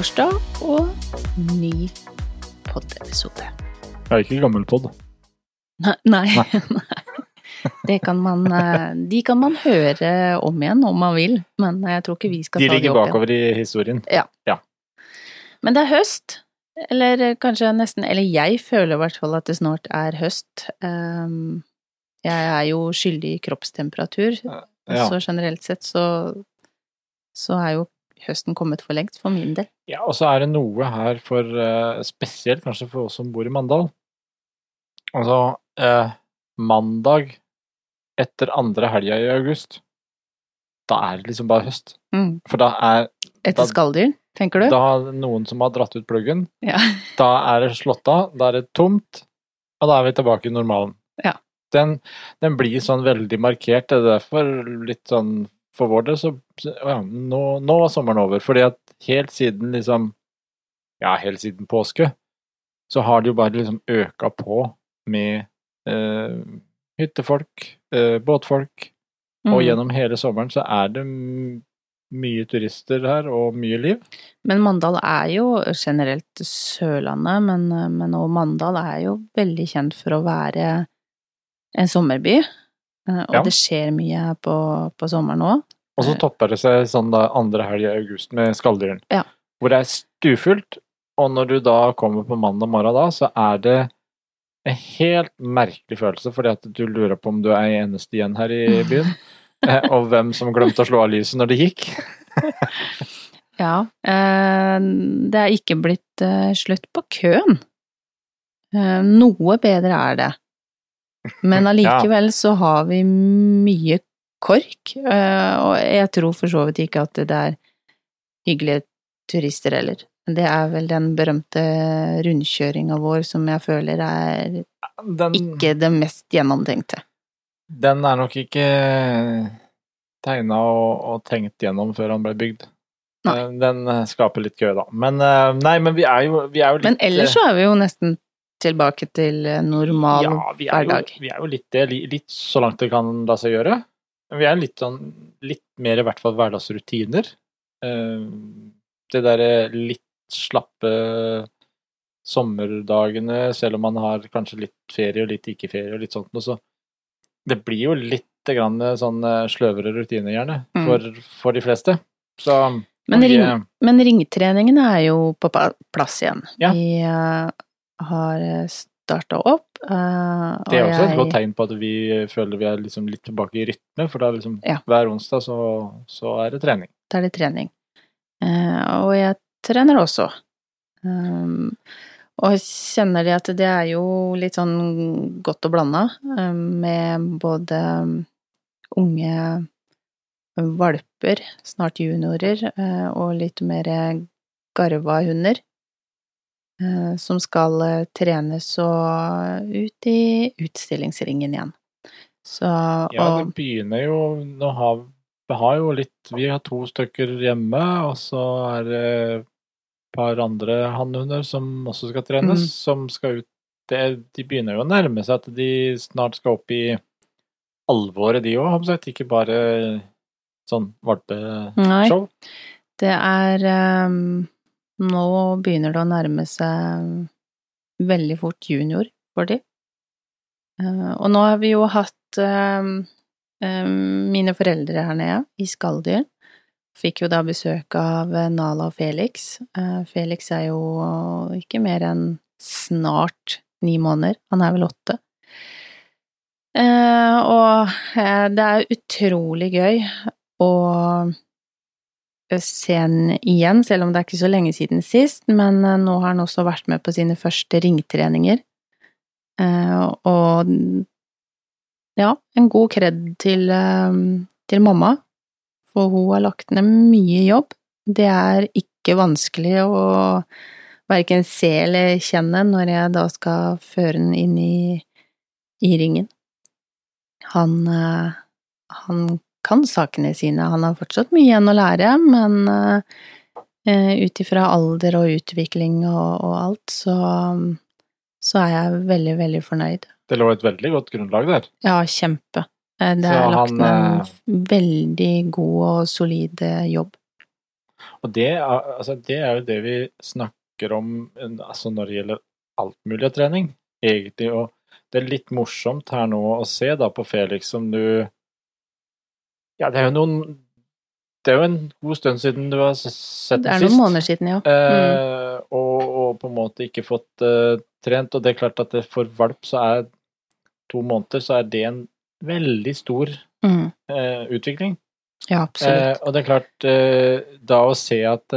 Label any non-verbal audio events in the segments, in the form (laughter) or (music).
torsdag og ny poddepisode. Jeg er ikke gammel podd. Nei, (laughs) nei. Det kan man, eh, de kan man høre om igjen om man vil, men jeg tror ikke vi skal De ta det opp igjen. De ligger bakover i historien. Ja. Men det er høst, eller kanskje nesten Eller jeg føler i hvert fall at det snart er høst. Ehm, Jeg er jo skyldig i kroppstemperatur, Ja. så generelt sett så, så er jo høsten kommet for lengst, for min del. ja, og så er det noe her for eh, Spesielt kanskje for oss som bor i Mandal. Altså, eh, mandag etter andre helga i august, da er det liksom bare høst. Mm. For da er Etter skalldyr, tenker du? da er noen som har dratt ut pluggen. Ja. (laughs) Da er det slått av, da er det tomt, og da er vi tilbake i normalen. Ja. Den, den blir sånn veldig markert, det er derfor litt sånn for vår del så ja, nå, nå var sommeren over. Fordi at helt siden liksom Ja, helt siden påske, så har det jo bare liksom øka på med eh, hyttefolk, eh, båtfolk, og Mm. gjennom hele sommeren så er det mye turister her, og mye liv. Men Mandal er jo generelt Sørlandet, men, men og Mandal er jo veldig kjent for å være en sommerby. Eh, Og Ja. det skjer mye på, på sommeren òg. Og så Eh. topper det seg sånn da andre helg i august med skalldyren. Ja. Hvor det er stuefullt, og når du da kommer på mandag morgen da, så er det en helt merkelig følelse, fordi at du lurer på om du er eneste igjen her i (laughs) byen, eh, og hvem som glemte å slå av lyset når det gikk. (laughs) Ja. eh, Det er ikke blitt slutt på køen. Eh, Noe bedre er det. Men (laughs) allikevel så har vi mye kork, eh, og jeg tror for så vidt ikke at det er hyggelige turister heller. Det er vel den berømte rundkjøringa vår som jeg føler er Den, ikke det mest gjennomtenkte. den er nok ikke tegna og, og tenkt gjennom før han ble bygd. Nei. Eh, Den skaper litt kø, da. Men eh, nei, men vi er jo, vi er jo litt Men ellers så er vi jo nesten tilbake til normal hverdag? Ja, vi er, jo, vi er jo litt det, litt så langt det kan la seg gjøre. Men Vi er litt sånn, litt mer i hvert fall hverdagsrutiner. Eh, Det derre litt slappe sommerdagene, selv om man har kanskje litt ferie og litt ikke ferie og litt sånt noe, så det blir jo litt grann sånn eh, sløvere rutiner, gjerne, Mm. for, for de fleste. Så Men, ring, men ringtreningen er jo på plass igjen. Ja. Eh, har starta opp. Uh, Det er og også et godt tegn på at vi føler vi er liksom litt tilbake i rytme, for da liksom Ja. hver onsdag så, så er det trening. Da er det trening. Uh, og jeg trener også. Um, og kjenner det at det er jo litt sånn godt og blanda, eh, med både um, unge valper, snart juniorer, uh, og litt mer garva hunder. Eh, Som skal eh, trenes og ut i utstillingsringen igjen. Så, Ja, det begynner jo Nå har vi har jo litt Vi har to stykker hjemme, og så er det et par andre hannhunder som også skal trenes, Mm. som skal ut det, De begynner jo å nærme seg at de snart skal opp i alvoret, de òg. Ikke bare sånn Nei. valpeshow. Det er ehm, Nå begynner det å nærme seg veldig fort junior for de. Eh, og nå har vi jo hatt ehm, ehm, mine foreldre her nede i Skalldyr. Fikk jo da besøk av Nala og Felix. Eh, Felix er jo ikke mer enn snart ni måneder. Han er vel åtte. Eh, og eh, det er utrolig gøy å se han igjen, selv om det er ikke så lenge siden sist, men eh, nå har han også vært med på sine første ringtreninger. Eh, og ja, en god kred til, eh, til mamma, for hun har lagt ned mye jobb. Det er ikke vanskelig å verken se eller kjenne når jeg da skal føre den inn i, i ringen. Han, han kan sakene sine. Han har fortsatt mye igjen å lære, men uh, ut ifra alder og utvikling og, og alt, så, så er jeg veldig, veldig fornøyd. Det lå et veldig godt grunnlag der. Ja, kjempe. Eh, Det er lagt ned en veldig god og solid eh, jobb. Og det er, altså, det er jo det vi snakker om altså, når det gjelder alt mulig av trening, egentlig. Og det er litt morsomt her nå å se da på Felix som du Ja, det er jo noen Det er jo en god stund siden du har sett den sist. Det er noen måneder siden, ja. Eh, og, og, på en måte ikke fått uh, trent. Og det er klart at det for valp så er to måneder så er det en veldig stor mm. uh, utvikling. Ja, absolutt. Eh, og det er klart, da å se at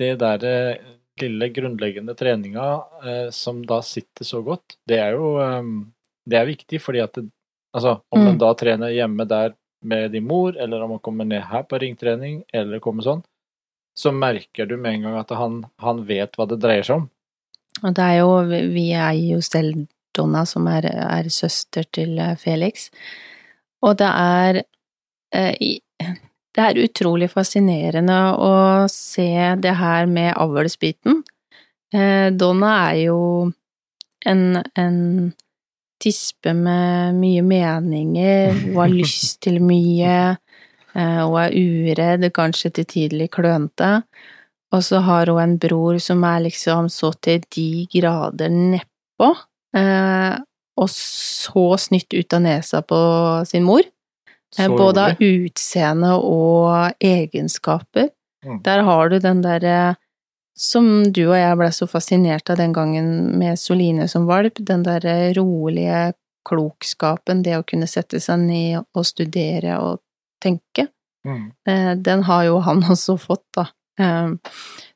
det der eh, lille grunnleggende treninga som da sitter så godt, det er jo det er viktig, fordi at det, altså, om Mm. en da trener hjemme der med din mor, eller om han kommer ned her på ringtrening, eller kommer sånn, så merker du med en gang at han, han vet hva det dreier seg om. Og det er jo Vi er jo selv Donna, som er, er søster til eh, Felix. Og det er eh, Det er utrolig fascinerende å se det her med avlsbiten. Eh, Donna er jo en, en tispe med mye meninger, (laughs) hun har lyst til mye, eh, hun er uredd, kanskje til tidlig klønete. Og så har hun en bror som er liksom så til de grader nedpå, eh, og så snytt ut av nesa på sin mor. Eh, Både av utseende og egenskaper. Mm. Der har du den derre som du og jeg ble så fascinert av den gangen med Soline som valp, den derre rolige klokskapen, det å kunne sette seg ned og studere og tenke. Mm. Eh, Den har jo han (laughs) også fått, da. Eh,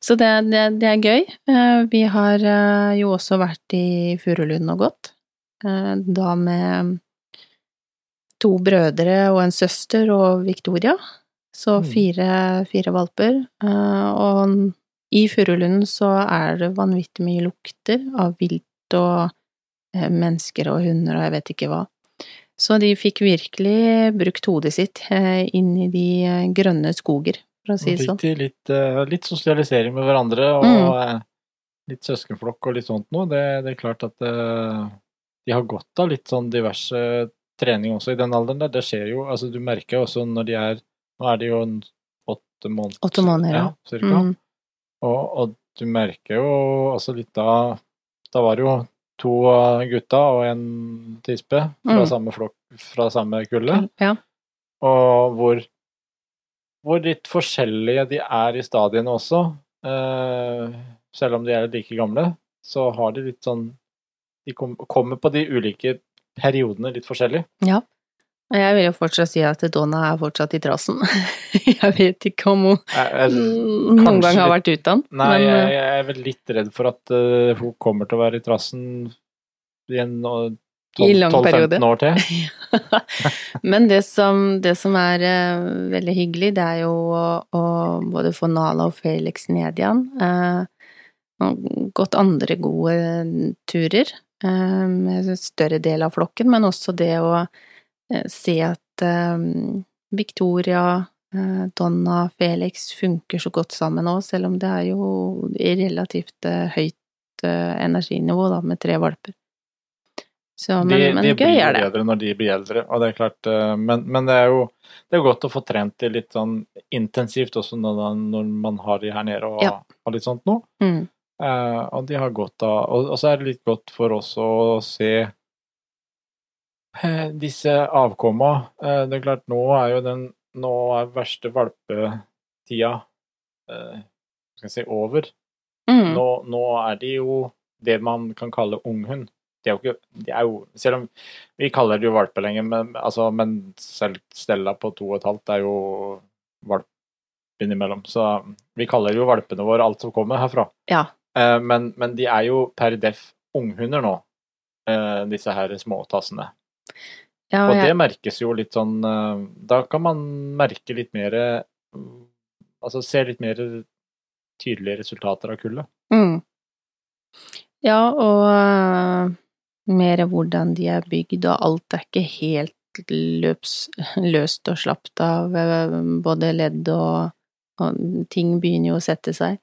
Så det, det, det er gøy. Eh, Vi har eh, jo også vært i Furulund og gått, da med to brødre og en søster og Victoria. Så Mm. fire, fire valper. Og i Furulunden så er det vanvittig mye lukter av vilt og eh, mennesker og hunder og jeg vet ikke hva. Så de fikk virkelig brukt hodet sitt eh, inn i de eh, grønne skoger, for å si det sånn. litt, litt sosialisering med hverandre, og Mm. litt søskenflokk og litt sånt noe. Det, det er klart at de har godt av litt sånn diverse trening også i den alderen der. Det skjer jo, altså du merker jo også når de er Nå er de jo åtte måneder. Åtte måneder, ja. cirka. Mm. Og, og du merker jo også litt da Da var det jo to gutter og en tispe fra Mm. samme flokk, fra samme kullet. Ja. Og hvor, hvor litt forskjellige de er i stadiene også. Eh, selv om de er like gamle, så har de litt sånn De kom, kommer på de ulike periodene litt forskjellig. ja. Jeg vil jo fortsatt si at Donna er fortsatt i trassen. (laughs) jeg vet ikke om hun Jeg, jeg, noen gang har vært uten. nei, men, jeg, eh, jeg er vel litt redd for at uh, hun kommer til å være i trassen i en uh, I 12-15 år til. (laughs) Men det som, det som er uh, veldig hyggelig, det er jo å, å både få Nala og Felix ned igjen. Gått andre gode turer med større del av flokken, men også det å se at eh, Victoria, eh, Donna, Felix funker så godt sammen nå, selv om det er jo i relativt eh, høyt eh, energinivå da, med tre valper. Så, men, de, men de gøy blir er det. bedre når de blir eldre, og det er klart eh, Men, men det er jo det er godt å få trent det litt sånn intensivt også når, man har de her nede og, Ja. og litt sånt nå. Mm. Eh, og de har godt av Og, og så er det litt godt for oss å se eh, disse avkomma. Eh, det er klart, nå er jo den Nå er verste valpetida eh, skal si, over. Mm. Nå, nå er de jo det man kan kalle unghund. De er jo ikke de er jo, Selv om vi kaller det jo valper lenger, men, altså, men selv Stella på to og et halvt er jo valp innimellom. Så vi kaller jo valpene våre alt som kommer herfra. Ja. Eh, men, men de er jo per def unghunder nå, eh, disse her småtassene. Ja, Og og det jeg, merkes jo litt sånn eh, Da kan man merke litt mer mm, Altså se litt mer tydelige resultater av kullet. mm. ja, og øh, mer hvordan de er bygd, og alt er ikke helt løps, (laughs) løst og slapt av øh, både ledd og, og ting begynner jo å sette seg.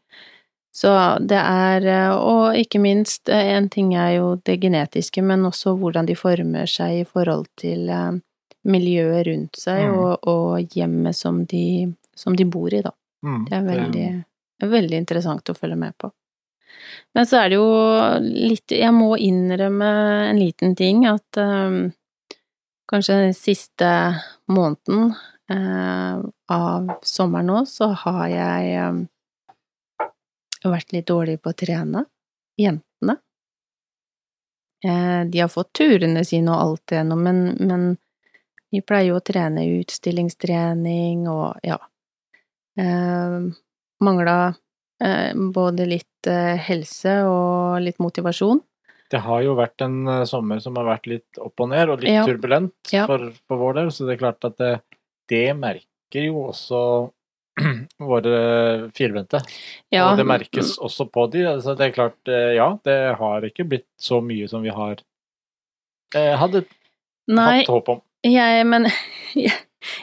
Så det er, øh, og ikke minst, øh, en ting er jo det genetiske, men også hvordan de former seg i forhold til øh, miljøet rundt seg Mm. og, og hjemmet som de, som de bor i, da. Mm, Det er veldig, veldig interessant å følge med på. Men så er det jo litt Jeg må innrømme en liten ting, at um, kanskje den siste måneden uh, av sommeren nå, så har jeg eh, vært litt dårlige på å trene. Jentene. Eh, de har fått turene sine og alt igjennom, men, men vi pleier jo å trene utstillingstrening og ja. Eh, mangla eh, både litt eh, helse og litt motivasjon. Det har jo vært en eh, sommer som har vært litt opp og ned, og litt Ja. turbulent Ja. for, for vår del, så det er klart at det, det merker jo også våre firbente. Ja, Og det merkes også på de. Altså det er klart, eh, ja, det har ikke blitt så mye som vi har eh, hadde Nei, hatt håp om. jeg, men (laughs) jeg,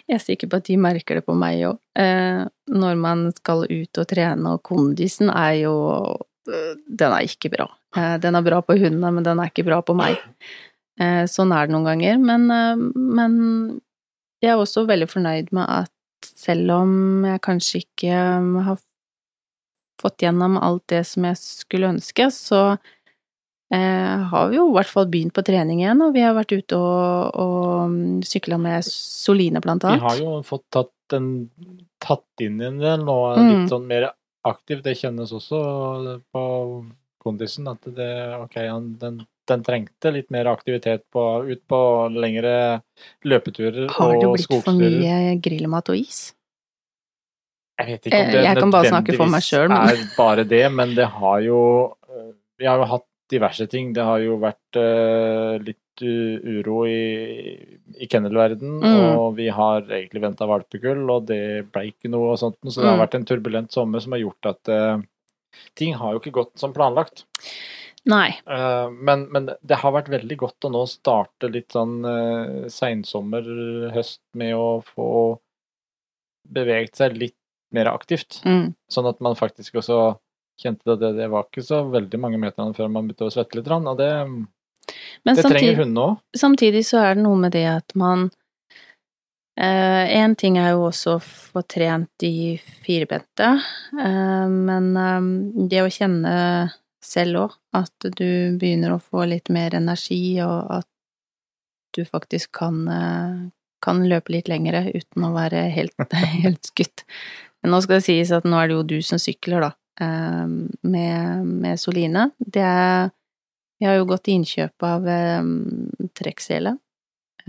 jeg er sikker på at de merker det på meg òg. Eh, når man skal ut og trene, og kondisen er jo eh, Den er ikke bra. Eh, den er bra på hundene, men den er ikke bra på meg. Eh, sånn er det noen ganger. Men, men jeg er også veldig fornøyd med at selv om jeg kanskje ikke eh, har fått gjennom alt det som jeg skulle ønske, så eh, har vi jo i hvert fall begynt på trening igjen, og vi har vært ute og, og sykla med Soline, blant annet. Vi har jo fått tatt, en, tatt inn en del nå, Mm. litt sånn mer aktivt. Det kjennes også på kondisen at det, ok, han, den, den trengte litt mer aktivitet på, ut på lengre løpeturer Har det og blitt for skogsturer. mye grillmat og is? Jeg vet ikke om Eh, det jeg meg nødvendigvis selv, men- er bare det, men det har jo eh, Vi har jo hatt diverse ting. Det har jo vært uh, litt uro i, i kennelverden, Mm. og vi har egentlig venta valpekull, og det ble ikke noe og sånt, så det har Mm. vært en turbulent sommer som har gjort at uh, ting har jo ikke gått som planlagt. Nei. Eh, men, men det har vært veldig godt å nå starte litt sånn uh, seinsommer, høst, med å få beveget seg litt mer aktivt. Mm. Sånn at man faktisk også kjente det, det var ikke så veldig mange meterne før man begynte å svette litt. Og det, Men det trenger samtidig, hundene òg. samtidig så er det noe med det at man Én ting er jo også å få trent de firbente, uh, men um, det å kjenne selv òg, at du begynner å få litt mer energi, og at du faktisk kan, eh, kan løpe litt lengre uten å være helt, (laughs) helt skutt. Men nå skal det sies at nå er det jo du som sykler, da, eh, med, med Soline. Det er Jeg har jo gått i innkjøp av eh, trekksele.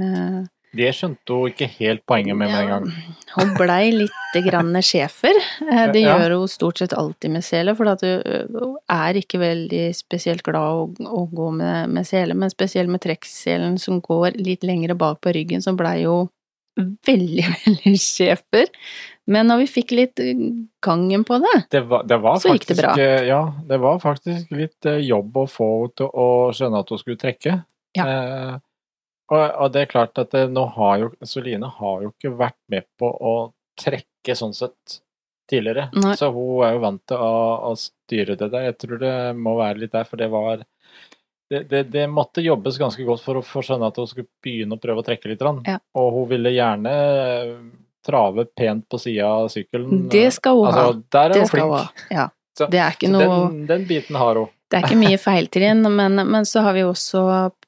Eh, Det skjønte hun ikke helt poenget med med en gang. hun blei litt grann schæfer. Eh, Det gjør hun stort sett alltid med sele, for at hun er ikke veldig spesielt glad å, gå med, med sele, men spesielt med trekkselen som går litt lengre bak på ryggen, så blei hun veldig, (laughs) veldig schæfer. Men når vi fikk litt gangen på det Det var, det var Så gikk det bra. eh, Ja, det var faktisk litt eh, jobb å få henne til å skjønne at hun skulle trekke. Ja. Eh, og, og det er klart at det, nå har jo Soline har jo ikke vært med på å trekke sånn sett tidligere. Nei. Så hun er jo vant til å, å styre det der. Jeg tror det må være litt der, for det var det, det, det måtte jobbes ganske godt for å få skjønne at hun skulle begynne å prøve å trekke litt. Ja. Og hun ville gjerne eh, trave pent på sida av sykkelen. Det skal hun ha. Altså, der er Det hun flink. Ja. Så- Det er ikke noe den, den biten har hun. Det er ikke mye feiltrinn, men, men så har vi også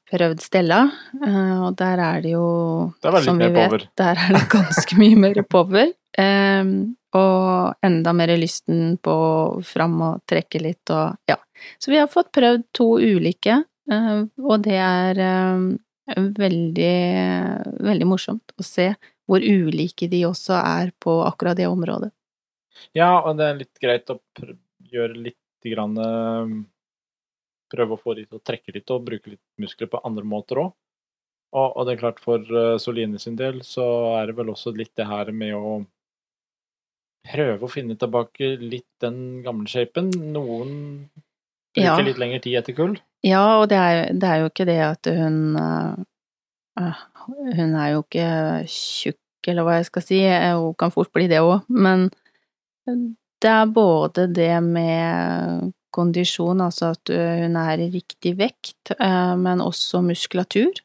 prøvd Stella, eh, og der er det jo, det er som vi vet, power. der er det (laughs) ganske mye mer power. Um, og enda mer lysten på fram og trekke litt og ja. Så vi har fått prøvd to ulike, eh, og det er um, veldig, veldig morsomt å se hvor ulike de også er på akkurat det området. Ja, og det er litt greit å gjøre litt grann, eh, Prøve å få de til å trekke litt og bruke litt muskler på andre måter òg. Og, og det er klart, for eh, Soline sin del så er det vel også litt det her med å prøve å finne tilbake litt den gamle shapen. Noen bruker Ja. litt lengre tid etter kull. Ja, og det er, det er jo ikke det at hun eh, Hun er jo ikke tjukk, eller hva jeg skal si, hun kan fort bli det òg, men det er både det med kondisjon, altså at eh, hun er i riktig vekt, eh, men også muskulatur.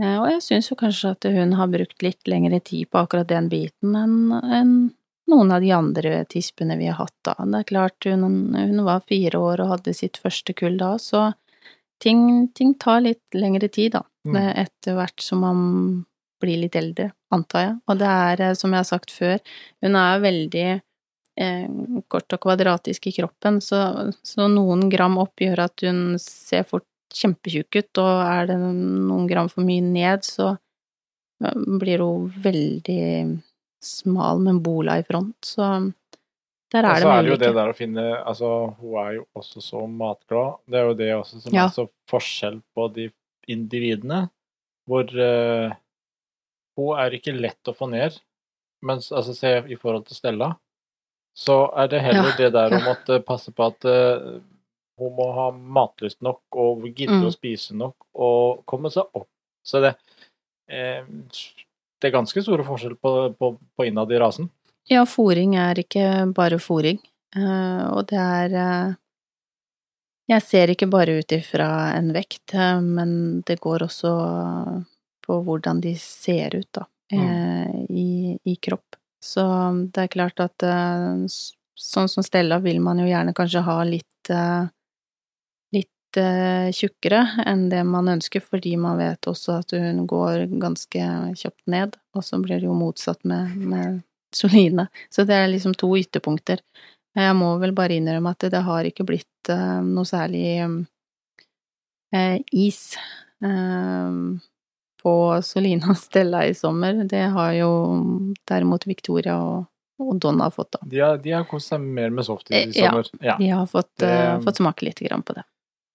Eh, Og jeg syns jo kanskje at hun har brukt litt lengre tid på akkurat den biten enn noen av de andre tispene vi har hatt da. Det er klart, hun, hun var fire år og hadde sitt første kull da, så ting, ting tar litt lengre tid, da. Mm. Etter hvert som man blir litt eldre, antar jeg. Og det er, som jeg har sagt før, hun er veldig kort og kvadratisk i kroppen, så, så noen gram opp gjør at hun ser fort kjempetjukk ut, og er det noen gram for mye ned, så eh, blir hun veldig smal med en bola i front, så der er det mulig. Og så er det jo det der å finne Altså, hun er jo også så matglad. Det er jo det også som Ja. er så forskjell på de individene, hvor uh, hun er ikke lett å få ned. Mens altså, se i forhold til Stella, så er det heller Ja, det der å at måtte passe på at eh, hun må ha matlyst nok og gidde Mm. å spise nok og komme seg opp. Så det eh, Det er ganske store forskjell på, på, på innad i rasen. Ja, fòring er ikke bare fòring. Uh, og det er uh, Jeg ser ikke bare ut ifra en vekt, uh, men det går også på hvordan de ser ut, da, mm. i, i kropp. Så det er klart at eh, sånn som Stella vil man jo gjerne kanskje ha litt eh, litt eh, tjukkere enn det man ønsker, fordi man vet også at hun går ganske kjapt ned, og så blir det jo motsatt med, med Soline. Så det er liksom to ytterpunkter. Jeg må vel bare innrømme at det har ikke blitt noe særlig is på Solina (laughs) Stella i sommer. Det har jo derimot Victoria og, og Donna fått, da. De har, de har kost seg mer med softis i sommer. ja. Ja. De har fått, det, uh, fått smake lite grann på det.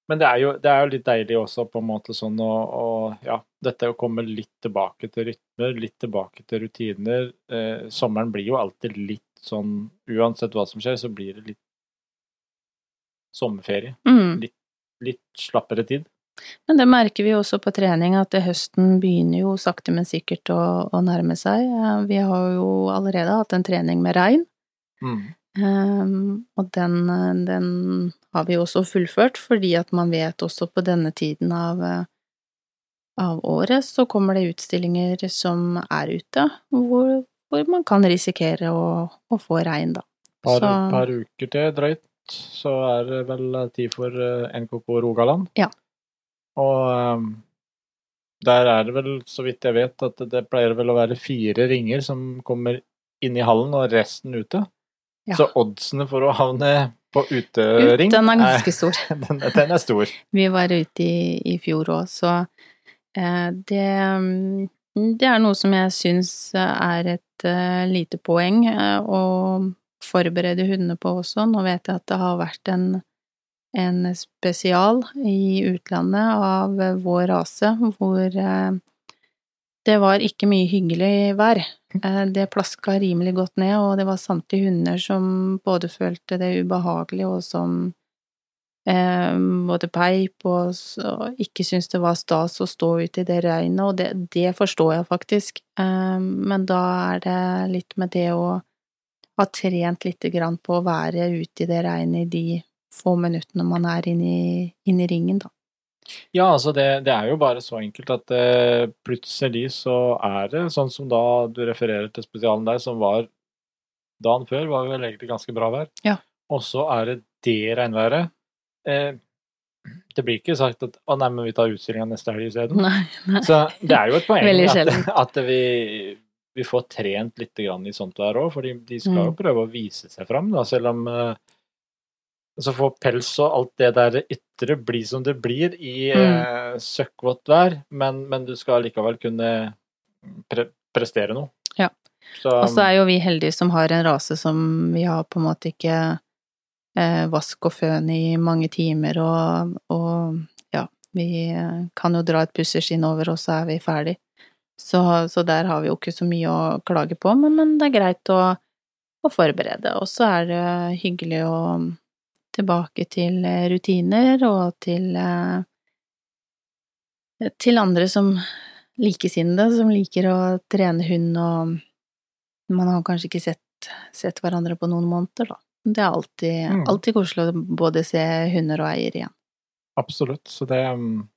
Men det er, jo, det er jo litt deilig også, på en måte sånn å Ja, dette å komme litt tilbake til rytmer, litt tilbake til rutiner. Eh, sommeren blir jo alltid litt sånn Uansett hva som skjer, så blir det litt sommerferie. Mm. Litt slappere tid. Men det merker vi også på trening, at høsten begynner jo sakte, men sikkert å, å nærme seg. Eh, Vi har jo allerede hatt en trening med regn, Mm. Um, og den, den har vi også fullført, fordi at man vet også på denne tiden av, eh, av året så kommer det utstillinger som er ute, hvor, hvor man kan risikere å, å få regn, da. Par, Så- par uker til drøyt, så er det vel tid for eh, NKK Rogaland. Ja. Og um, der er det vel, så vidt jeg vet, at det pleier vel å være fire ringer som kommer inn i hallen, og resten ute. Ja. Så oddsene for å havne på utering Ut, den er ganske stor. (laughs) den, den er stor. Vi var ute i, i fjor òg, så eh, det, mm, det er noe som jeg syns er et eh, lite poeng eh, å forberede hundene på også. Nå vet jeg at det har vært en, en spesial i utlandet av vår rase, hvor eh, det var ikke mye hyggelig vær. Eh, Det plaska rimelig godt ned, og det var samtlige hunder som både følte det ubehagelig, og som eh, både peip og, og ikke syntes det var stas å stå ute i det regnet, og det, det forstår jeg faktisk. Eh, men da er det litt med det å ha trent lite grann på å være ute i det regnet i de få minuttene man er inne i, inn i ringen, da. Ja, altså det, det er jo bare så enkelt at uh, plutselig så er det sånn som da du refererer til spesialen der, som var dagen før, var vel egentlig ganske bra vær. Ja. Og så er det det regnværet. Eh, det blir ikke sagt at å nei, men vi tar utstillinga neste helg isteden. Så det er jo et poeng (laughs) at, at vi, vi får trent litt grann i sånt vær òg, for de skal jo Mm. prøve å vise seg fram, da, selv om eh, så får pels og alt det der ytre bli som det blir i Mm. eh, søkkvått vær, men, men du skal likevel kunne pre prestere noe. Ja. Så, Og så er jo vi heldige som har en rase som vi har på en måte ikke eh, vask og føn i mange timer, og, og ja, vi kan jo dra et pusseskinn over, og så er vi ferdig. Så, så der har vi jo ikke så mye å klage på, men, men det er greit å, å forberede. Og så er det hyggelig å tilbake til eh, rutiner og til eh, til andre som likesinnede, som liker å trene hund, og man har kanskje ikke sett, sett hverandre på noen måneder, da. Det er alltid, Mm. alltid koselig å både se hunder og eier igjen. Absolutt. Så det, um,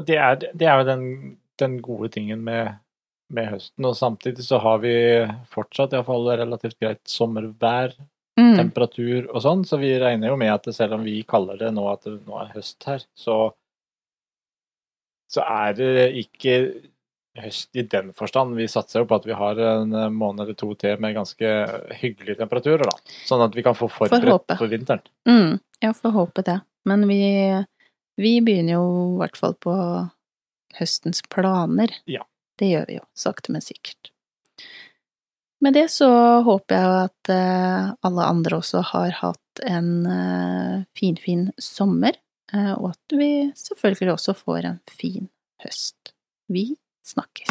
det, er, det er jo den, den gode tingen med med høsten. Og samtidig så har vi fortsatt iallfall relativt greit sommervær, Mm. temperatur og sånn, så vi regner jo med at selv om vi kaller det nå at det nå er høst her, så så er det ikke høst i den forstand. Vi satser jo på at vi har en måned eller to til med ganske hyggelige temperaturer, da. Sånn at vi kan få forberedt for vinteren. Mm. Ja, får håpe det. Men vi, vi begynner jo i hvert fall på høstens planer. Ja. Det gjør vi jo, sakte, men sikkert. Med det så håper jeg at eh, alle andre også har hatt en eh, finfin sommer, eh, og at vi selvfølgelig også får en fin høst. Vi snakkes.